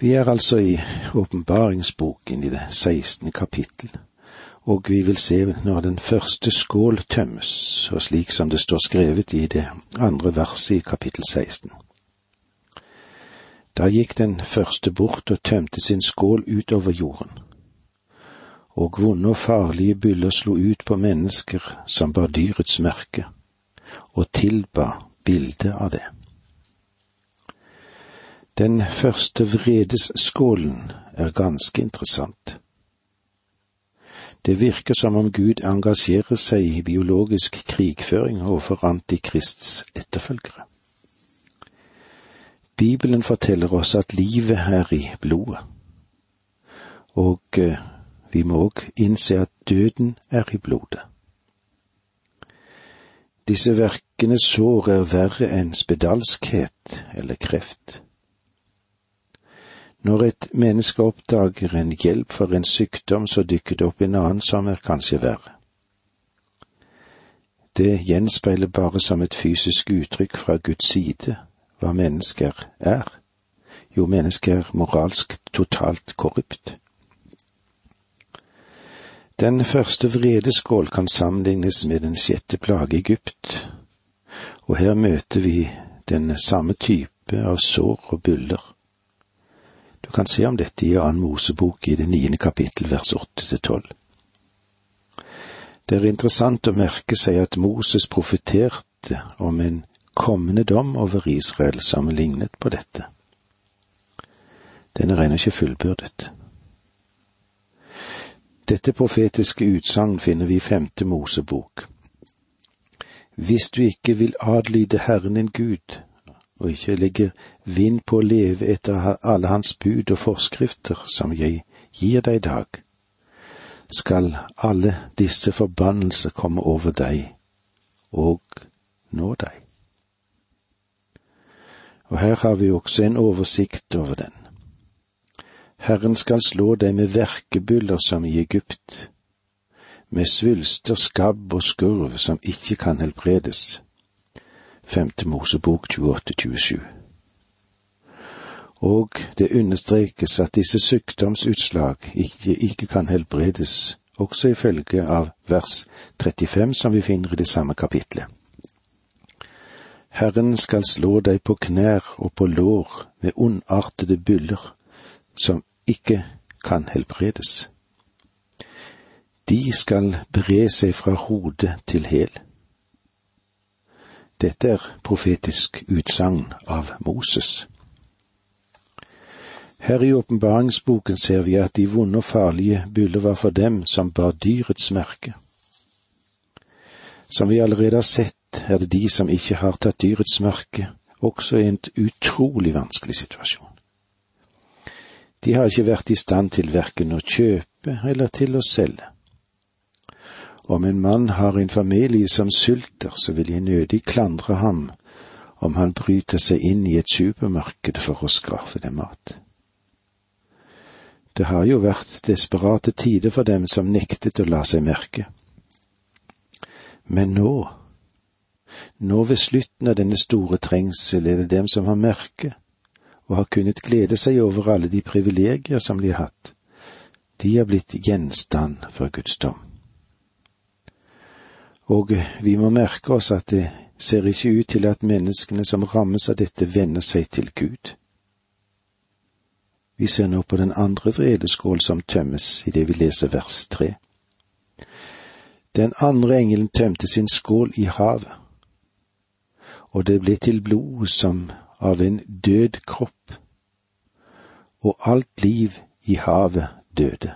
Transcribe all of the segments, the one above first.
Vi er altså i åpenbaringsboken i det 16. kapittel, og vi vil se når den første skål tømmes, og slik som det står skrevet i det andre verset i kapittel 16. Da gikk den første bort og tømte sin skål utover jorden, og vonde og farlige byller slo ut på mennesker som bar dyrets merke, og tilba bildet av det. Den første vredesskålen er ganske interessant. Det virker som om Gud engasjerer seg i biologisk krigføring overfor Antikrists etterfølgere. Bibelen forteller oss at livet er i blodet, og eh, vi må òg innse at døden er i blodet. Disse verkende sår er verre enn spedalskhet eller kreft. Når et menneske oppdager en hjelp for en sykdom, så dykker det opp en annen som er kanskje verre. Det gjenspeiler bare som et fysisk uttrykk fra Guds side hva mennesker er. Jo, mennesker er moralsk totalt korrupt. Den første vredeskål kan sammenlignes med den sjette plage i Egypt, og her møter vi den samme type av sår og byller du kan se om dette i annen Mosebok i det niende kapittel vers åtte til tolv. Det er interessant å merke seg at Moses profeterte om en kommende dom over Israel som lignet på dette. Den er ennå ikke fullbyrdet. Dette profetiske utsagn finner vi i femte Mosebok. Hvis du ikke vil adlyde Herren din Gud, og ikke legger vind på å leve etter alle hans bud og forskrifter som jeg gir deg i dag, skal alle disse forbannelser komme over deg og nå deg. Og her har vi også en oversikt over den. Herren skal slå deg med verkebyller som i Egypt, med svulster, skabb og skurv som ikke kan helbredes Femte Mosebok 28-27. Og det understrekes at disse sykdomsutslag ikke, ikke kan helbredes, også ifølge av vers 35 som vi finner i det samme kapitlet. Herren skal slå deg på knær og på lår med ondartede byller som ikke kan helbredes. De skal bre seg fra hode til hæl. Dette er profetisk utsagn av Moses. Her i åpenbaringsboken ser vi at de vonde og farlige byller var for dem som bar dyrets merke. Som vi allerede har sett, er det de som ikke har tatt dyrets merke, også i en utrolig vanskelig situasjon. De har ikke vært i stand til verken å kjøpe eller til å selge. Om en mann har en familie som sulter, så vil jeg nødig klandre ham om han bryter seg inn i et supermarked for å skaffe dem mat. Det har jo vært desperate tider for dem som nektet å la seg merke. Men nå, nå ved slutten av denne store trengsel er det dem som har merke, og har kunnet glede seg over alle de privilegier som de har hatt, de har blitt gjenstand for Guds dom. Og vi må merke oss at det ser ikke ut til at menneskene som rammes av dette, vender seg til Gud. Vi ser nå på den andre vredeskål som tømmes i det vi leser vers tre. Den andre engelen tømte sin skål i havet, og det ble til blod som av en død kropp, og alt liv i havet døde.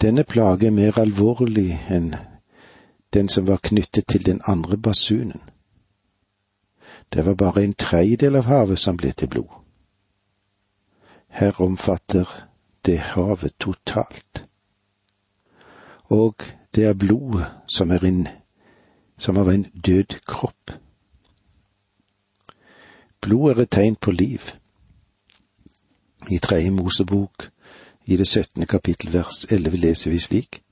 Denne plage er mer alvorlig enn den som var knyttet til den andre basunen. Det var bare en tredjedel av havet som ble til blod. Her omfatter det havet totalt. Og det er blod som er inn, som av en død kropp. Blod er et tegn på liv. I tredje Mosebok i det syttende kapittel vers elleve leser vi slik:"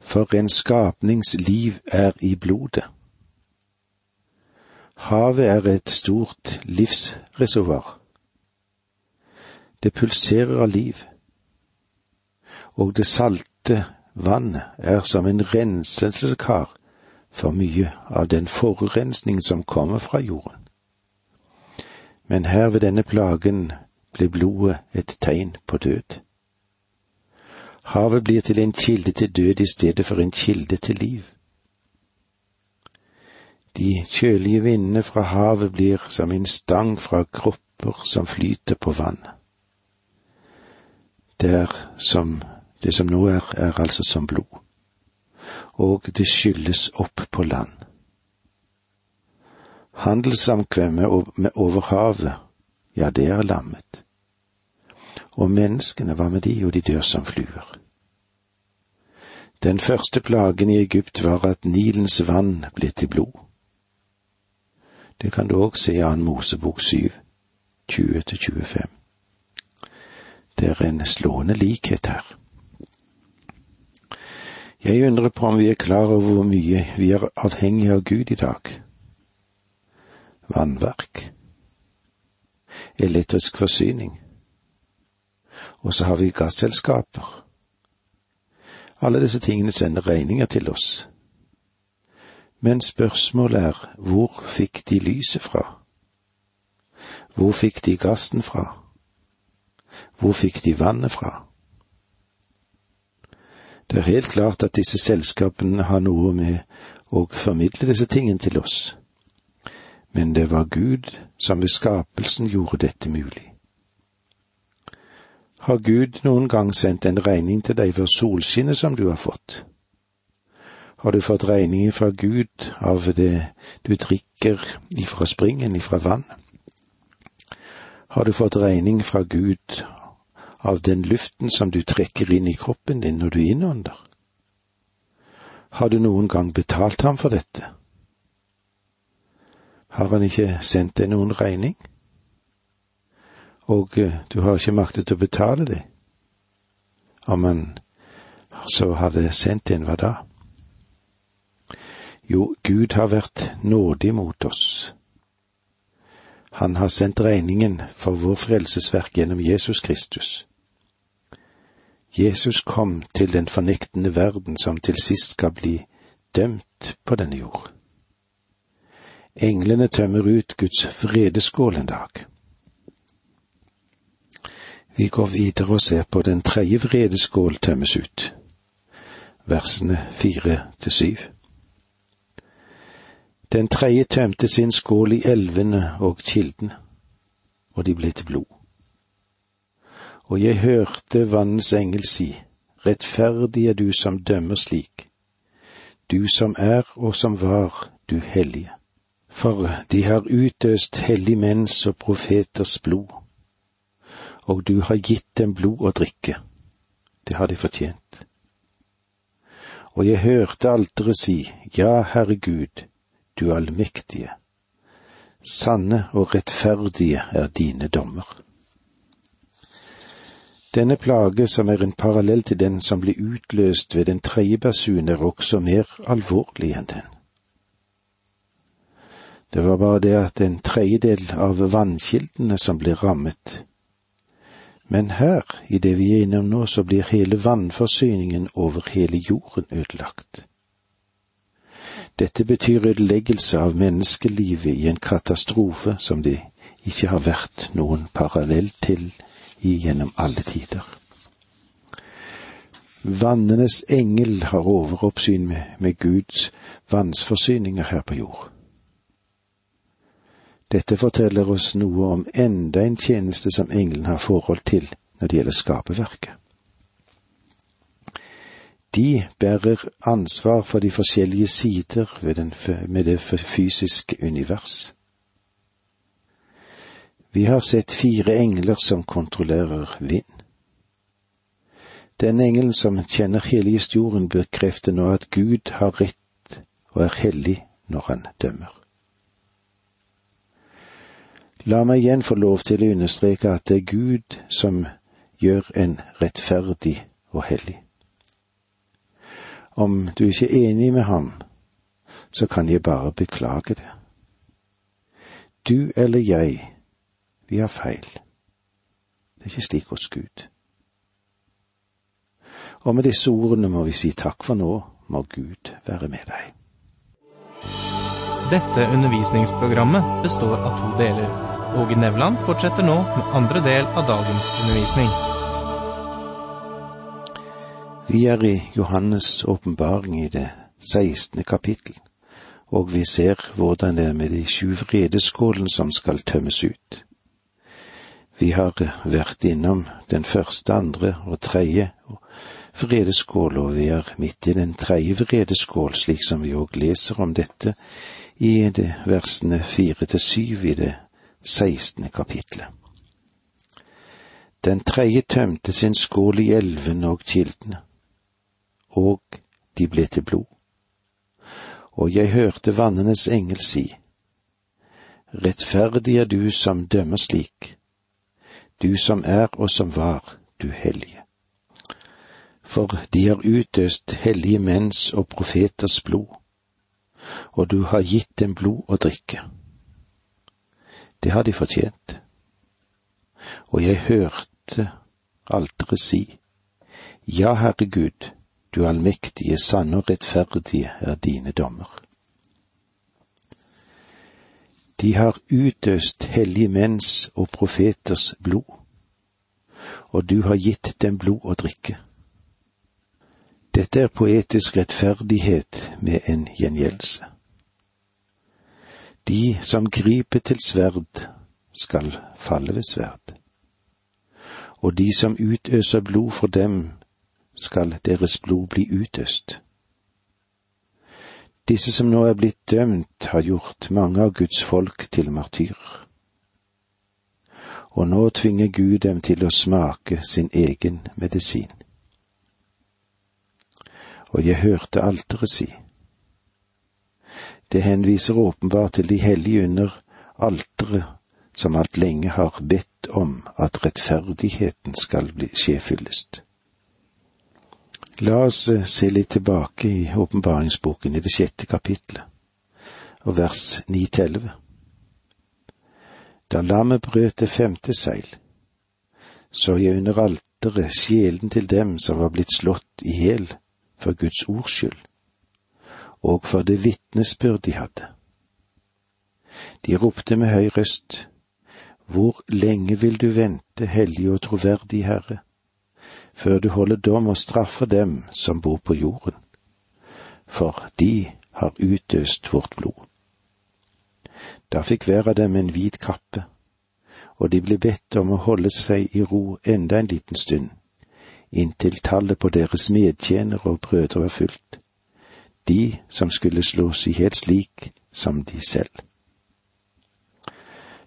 For en skapnings liv er i blodet. Havet er et stort livsreservoar, Det pulserer av liv. Og det salte vannet er som en renselseskar for mye av den forurensning som kommer fra jorden. Men her ved denne plagen blir blodet et tegn på død. Havet blir til en kilde til død i stedet for en kilde til liv. De kjølige vindene fra havet blir som en stang fra kropper som flyter på vannet. Det som det som nå er, er altså som blod. Og det skylles opp på land. Handelssamkvemmet over havet, ja, det er lammet. Og menneskene, hva med de, jo, de dør som fluer. Den første plagen i Egypt var at Nilens vann ble til blod. Det kan du òg se i Annen Mosebok syv, 20-25. Det er en slående likhet her. Jeg undrer på om vi er klar over hvor mye vi er avhengige av Gud i dag. Vannverk, elektrisk forsyning, og så har vi gasselskaper. Alle disse tingene sender regninger til oss. Men spørsmålet er hvor fikk de lyset fra? Hvor fikk de gassen fra? Hvor fikk de vannet fra? Det er helt klart at disse selskapene har noe med å formidle disse tingene til oss, men det var Gud som ved skapelsen gjorde dette mulig. Har Gud noen gang sendt en regning til deg for solskinnet som du har fått? Har du fått regninger fra Gud av det du drikker ifra springen, ifra vann? Har du fått regning fra Gud av den luften som du trekker inn i kroppen din når du innånder? Har du noen gang betalt ham for dette? Har han ikke sendt deg noen regning? og eh, du har ikke maktet å betale det. Om han så hadde sendt en, hva da? Jo, Gud har vært nådig mot oss. Han har sendt regningen for vår frelsesverk gjennom Jesus Kristus. Jesus kom til den fornektende verden som til sist skal bli dømt på denne jord. Englene tømmer ut Guds vredeskål en dag. Vi går videre og ser på den tredje vredeskål tømmes ut, versene fire til syv. Den tredje tømte sin skål i elvene og kildene, og de ble til blod. Og jeg hørte vannens engel si, rettferdig er du som dømmer slik, du som er og som var, du hellige. For de har utøst hellig menns og profeters blod og du har gitt dem blod å drikke. Det har de fortjent. Og jeg hørte alteret si, Ja, Herre Gud, du allmektige, sanne og rettferdige er dine dommer. Denne plage, som er en parallell til den som ble utløst ved den tredje basun, er også mer alvorlig enn den. Det var bare det at en tredjedel av vannkildene som ble rammet, men her, i det vi er innom nå, så blir hele vannforsyningen over hele jorden ødelagt. Dette betyr ødeleggelse av menneskelivet i en katastrofe som det ikke har vært noen parallell til i gjennom alle tider. Vannenes engel har overoppsyn med, med Guds vannsforsyninger her på jord. Dette forteller oss noe om enda en tjeneste som engelen har forhold til når det gjelder skaperverket. De bærer ansvar for de forskjellige sider den, med det fysiske univers. Vi har sett fire engler som kontrollerer vind. Den engelen som kjenner hele historien, bekrefter nå at Gud har rett og er hellig når han dømmer. La meg igjen få lov til å understreke at det er Gud som gjør en rettferdig og hellig. Om du ikke er enig med ham, så kan jeg bare beklage det. Du eller jeg, vi har feil. Det er ikke slik hos Gud. Og med disse ordene må vi si takk for nå, må Gud være med deg. Dette undervisningsprogrammet består av to deler. Åge Nevland fortsetter nå med andre del av dagens undervisning. Vi er i Johannes' åpenbaring i det 16. kapittel, og vi ser hvordan det er med de sju vredeskålene som skal tømmes ut. Vi har vært innom den første, andre og tredje vredeskål, og vi er midt i den tredje vredeskål, slik som vi òg leser om dette i det versene fire til syv i det sekstende kapitlet. Den tredje tømte sin skål i elvene og kildene, og de ble til blod. Og jeg hørte vannenes engel si, Rettferdig er du som dømmer slik, du som er og som var, du hellige for de har utøst hellige menns og profeters blod, og du har gitt dem blod å drikke. Det har de fortjent. Og jeg hørte alteret si, Ja, Herre Gud, du allmektige, sanne og rettferdige er dine dommer. De har utøst hellige menns og profeters blod, og du har gitt dem blod å drikke. Dette er poetisk rettferdighet med en gjengjeldelse. De som griper til sverd, skal falle ved sverd, og de som utøser blod for dem, skal deres blod bli utøst. Disse som nå er blitt dømt, har gjort mange av Guds folk til martyrer. Og nå tvinger Gud dem til å smake sin egen medisin og jeg hørte alteret si. Det henviser åpenbart til de hellige under alteret som alt lenge har bedt om at rettferdigheten skal bli skjefyllest. La oss eh, se litt tilbake i åpenbaringsboken i det sjette kapitlet, og vers ni til elleve. Da lammet brøt det femte seil, så jeg under alteret sjelen til dem som var blitt slått i hjel for Guds ords skyld, og for det vitnesbyrd de hadde. De ropte med høy røst, Hvor lenge vil du vente, hellige og troverdige Herre, før du holder dom og straffer dem som bor på jorden, for de har utøst vårt blod. Da fikk hver av dem en hvit kappe, og de ble bedt om å holde seg i ro enda en liten stund inntil tallet på deres medtjenere og brødre var fullt, de som skulle slås i helt slik som de selv.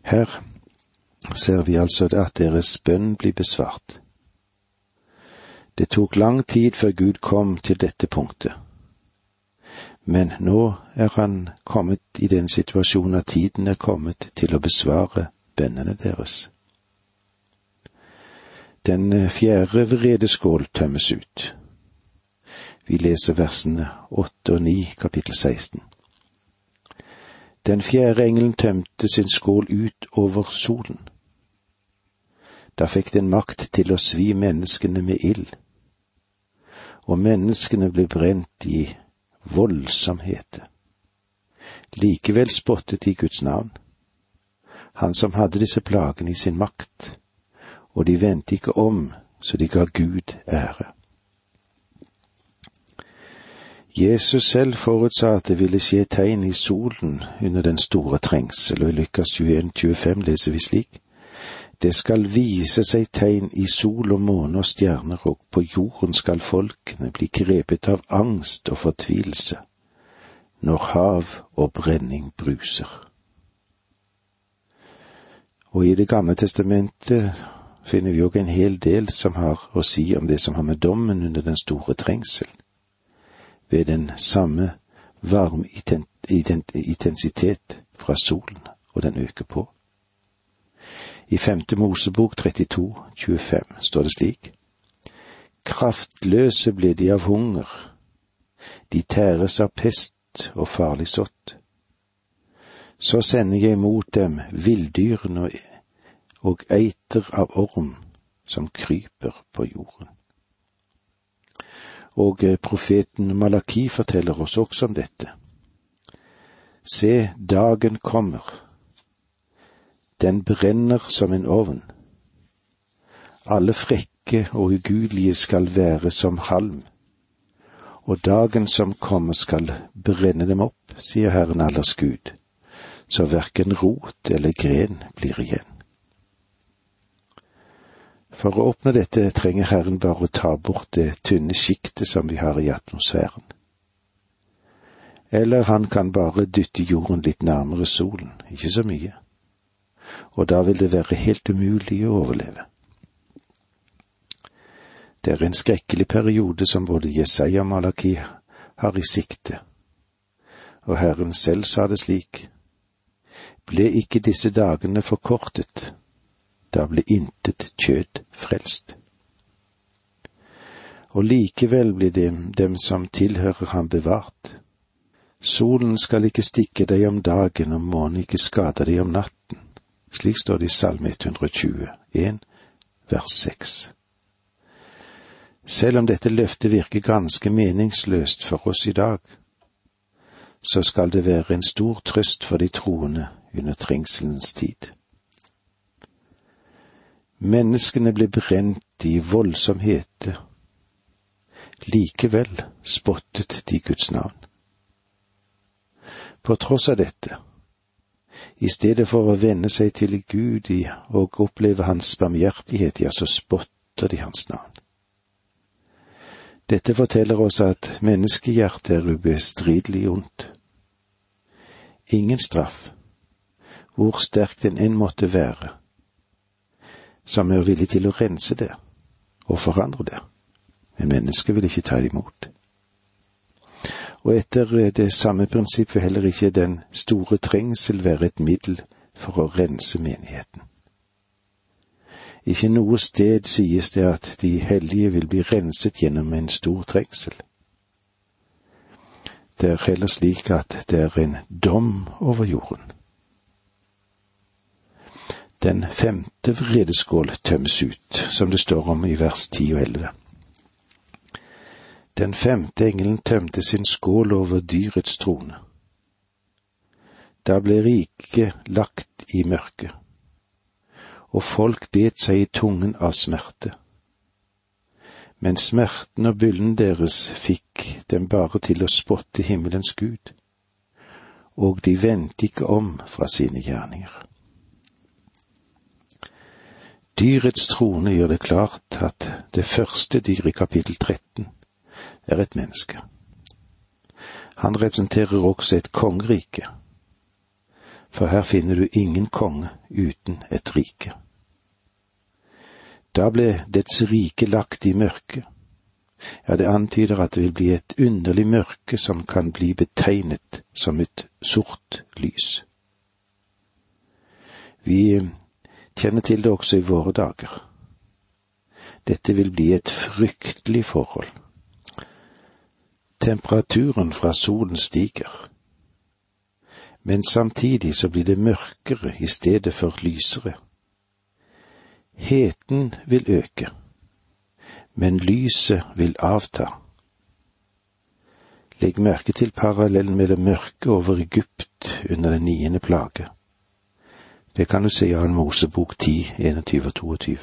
Her ser vi altså at deres bønn blir besvart. Det tok lang tid før Gud kom til dette punktet, men nå er han kommet i den situasjonen at tiden er kommet til å besvare bønnene deres. Den fjerde vredeskål tømmes ut. Vi leser versene åtte og ni, kapittel 16. Den fjerde engelen tømte sin skål ut over solen. Da fikk den makt til å svi menneskene med ild, og menneskene ble brent i voldsomhet. Likevel spottet de Guds navn, han som hadde disse plagene i sin makt og de vendte ikke om, så de ga Gud ære. Jesus selv forutsa at det ville skje tegn i solen under den store trengsel, og i Lukas 21, 25 leser vi slik. Det skal vise seg tegn i sol og måne og stjerner, og på jorden skal folkene bli grepet av angst og fortvilelse når hav og brenning bruser. Og i Det gamle testamentet finner vi òg en hel del som har å si om det som har med dommen under den store trengsel. Ved den samme varme intensitet fra solen, og den øker på. I femte Mosebok 32, 25 står det slik. Kraftløse ble de av hunger, de tæres av pest og farlig sått. Så sender jeg mot dem villdyrene og eiter av orm, som kryper på jorden. Og eh, profeten Malaki forteller oss også om dette. Se, dagen kommer. Den brenner som en ovn. Alle frekke og ugudelige skal være som halm, og dagen som kommer skal brenne dem opp, sier Herren allers Gud, så verken rot eller gren blir igjen. For å oppnå dette trenger Herren bare å ta bort det tynne sjiktet som vi har i atmosfæren eller han kan bare dytte jorden litt nærmere solen, ikke så mye, og da vil det være helt umulig å overleve. Det er en skrekkelig periode som både Jesaja og Malaki har i sikte, og Herren selv sa det slik, ble ikke disse dagene forkortet, da ble intet kjød frelst. Og likevel blir dem, dem som tilhører ham bevart, Solen skal ikke stikke deg om dagen og månen ikke skade deg om natten. Slik står det i Salme 120, 1, vers 6. Selv om dette løftet virker ganske meningsløst for oss i dag, så skal det være en stor trøst for de troende under trengselens tid. Menneskene ble brent i voldsom hete. Likevel spottet de Guds navn. På tross av dette, i stedet for å venne seg til Gud og oppleve Hans barmhjertighet, ja, så spotter de Hans navn. Dette forteller oss at menneskehjertet er ubestridelig ondt. Ingen straff, hvor sterk den enn måtte være, som er villig til å rense det og forandre det, men mennesket vil ikke ta det imot og etter eh, det samme prinsipp vil heller ikke den store trengsel være et middel for å rense menigheten. Ikke noe sted sies det at de hellige vil bli renset gjennom en stor trengsel. Det er heller slik at det er en dom over jorden. Den femte vredeskål tømmes ut, som det står om i vers ti og elleve. Den femte engelen tømte sin skål over dyrets trone. Da ble riket lagt i mørke, og folk bet seg i tungen av smerte. Men smerten og byllen deres fikk dem bare til å spotte himmelens Gud, og de vendte ikke om fra sine gjerninger. Dyrets trone gjør det klart at det første dyret i kapittel 13 er et menneske. Han representerer også et kongerike, for her finner du ingen konge uten et rike. Da ble dets rike lagt i mørke. Ja, det antyder at det vil bli et underlig mørke som kan bli betegnet som et sort lys. Vi kjenner til det også i våre dager. Dette vil bli et fryktelig forhold Temperaturen fra solen stiger, men samtidig så blir det mørkere i stedet for lysere. Heten vil øke, men lyset vil avta. Legg merke til parallellen med det mørke over Egypt under den niende plage. Det kan du se av en Mosebok 10, 21 og 22.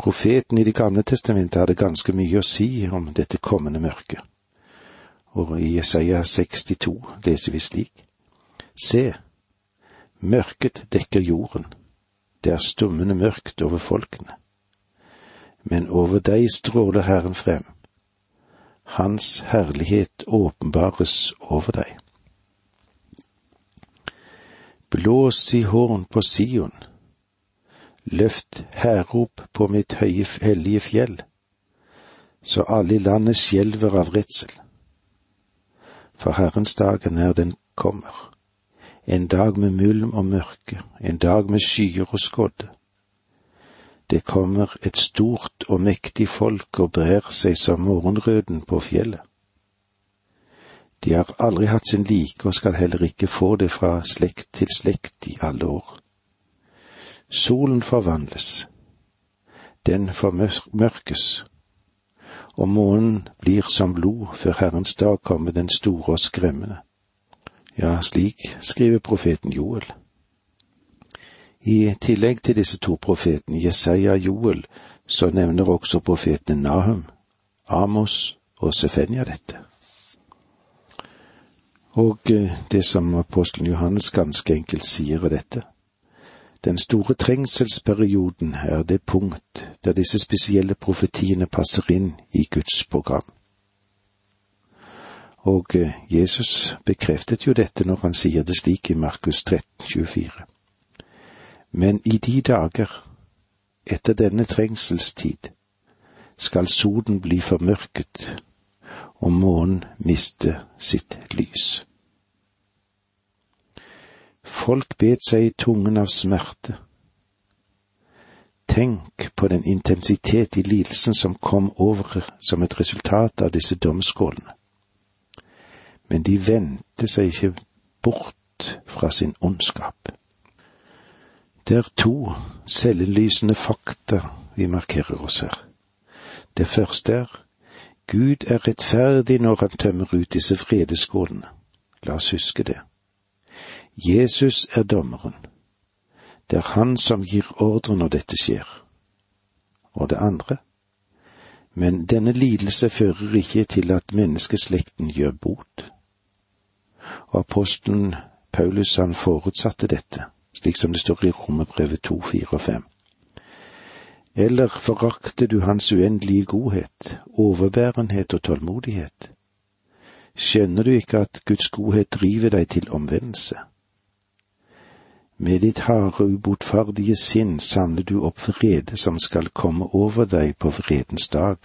Profeten i Det gamle testamentet hadde ganske mye å si om dette kommende mørket. Og i Jesaja 62 leser vi slik. Se, mørket dekker jorden, det er stummende mørkt over folkene. Men over deg stråler Herren frem, Hans herlighet åpenbares over deg. Blås i horn på Sion, løft hærrop på mitt høye, hellige fjell, så alle i landet skjelver av redsel. For Herrens dag er nær den kommer, en dag med mulm og mørke, en dag med skyer og skodde. Det kommer et stort og mektig folk og brer seg som morgenrøden på fjellet. De har aldri hatt sin like og skal heller ikke få det fra slekt til slekt i alle år. Solen forvandles, den formørkes, og månen blir som blod før Herrens dag kommer den store og skremmende. Ja, slik skriver profeten Joel. I tillegg til disse to profetene, Jesaja og Joel, så nevner også profetene Nahum, Amos og Sefenja dette. Og eh, det som apostelen Johannes ganske enkelt sier er dette. Den store trengselsperioden er det punkt der disse spesielle profetiene passer inn i Guds program. Og eh, Jesus bekreftet jo dette når han sier det slik i Markus 13, 24. Men i de dager, etter denne trengselstid, skal solen bli formørket og månen miste sitt lys. Folk bet seg i tungen av smerte. Tenk på den intensitet i lidelsen som kom over som et resultat av disse domskålene. Men de vendte seg ikke bort fra sin ondskap. Det er to selvlysende fakta vi markerer oss her. Det første er Gud er rettferdig når han tømmer ut disse vredeskålene. La oss huske det. Jesus er dommeren. Det er han som gir ordre når dette skjer. Og det andre. Men denne lidelse fører ikke til at menneskeslekten gjør bot. Og apostelen Paulus han forutsatte dette, slik som det står i Romerbrevet 2, 4 og 5. Eller forakter du hans uendelige godhet, overbærenhet og tålmodighet? Skjønner du ikke at Guds godhet driver deg til omvendelse? Med ditt harde, ubotferdige sinn samler du opp vrede som skal komme over deg på vredens dag,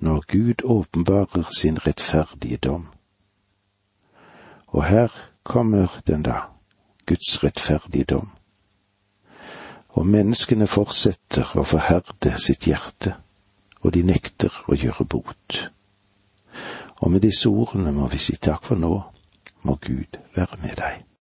når Gud åpenbarer sin rettferdige dom. Og her kommer den da, Guds rettferdige dom. Og menneskene fortsetter å forherde sitt hjerte, og de nekter å gjøre bot. Og med disse ordene må vi si takk for nå, må Gud være med deg.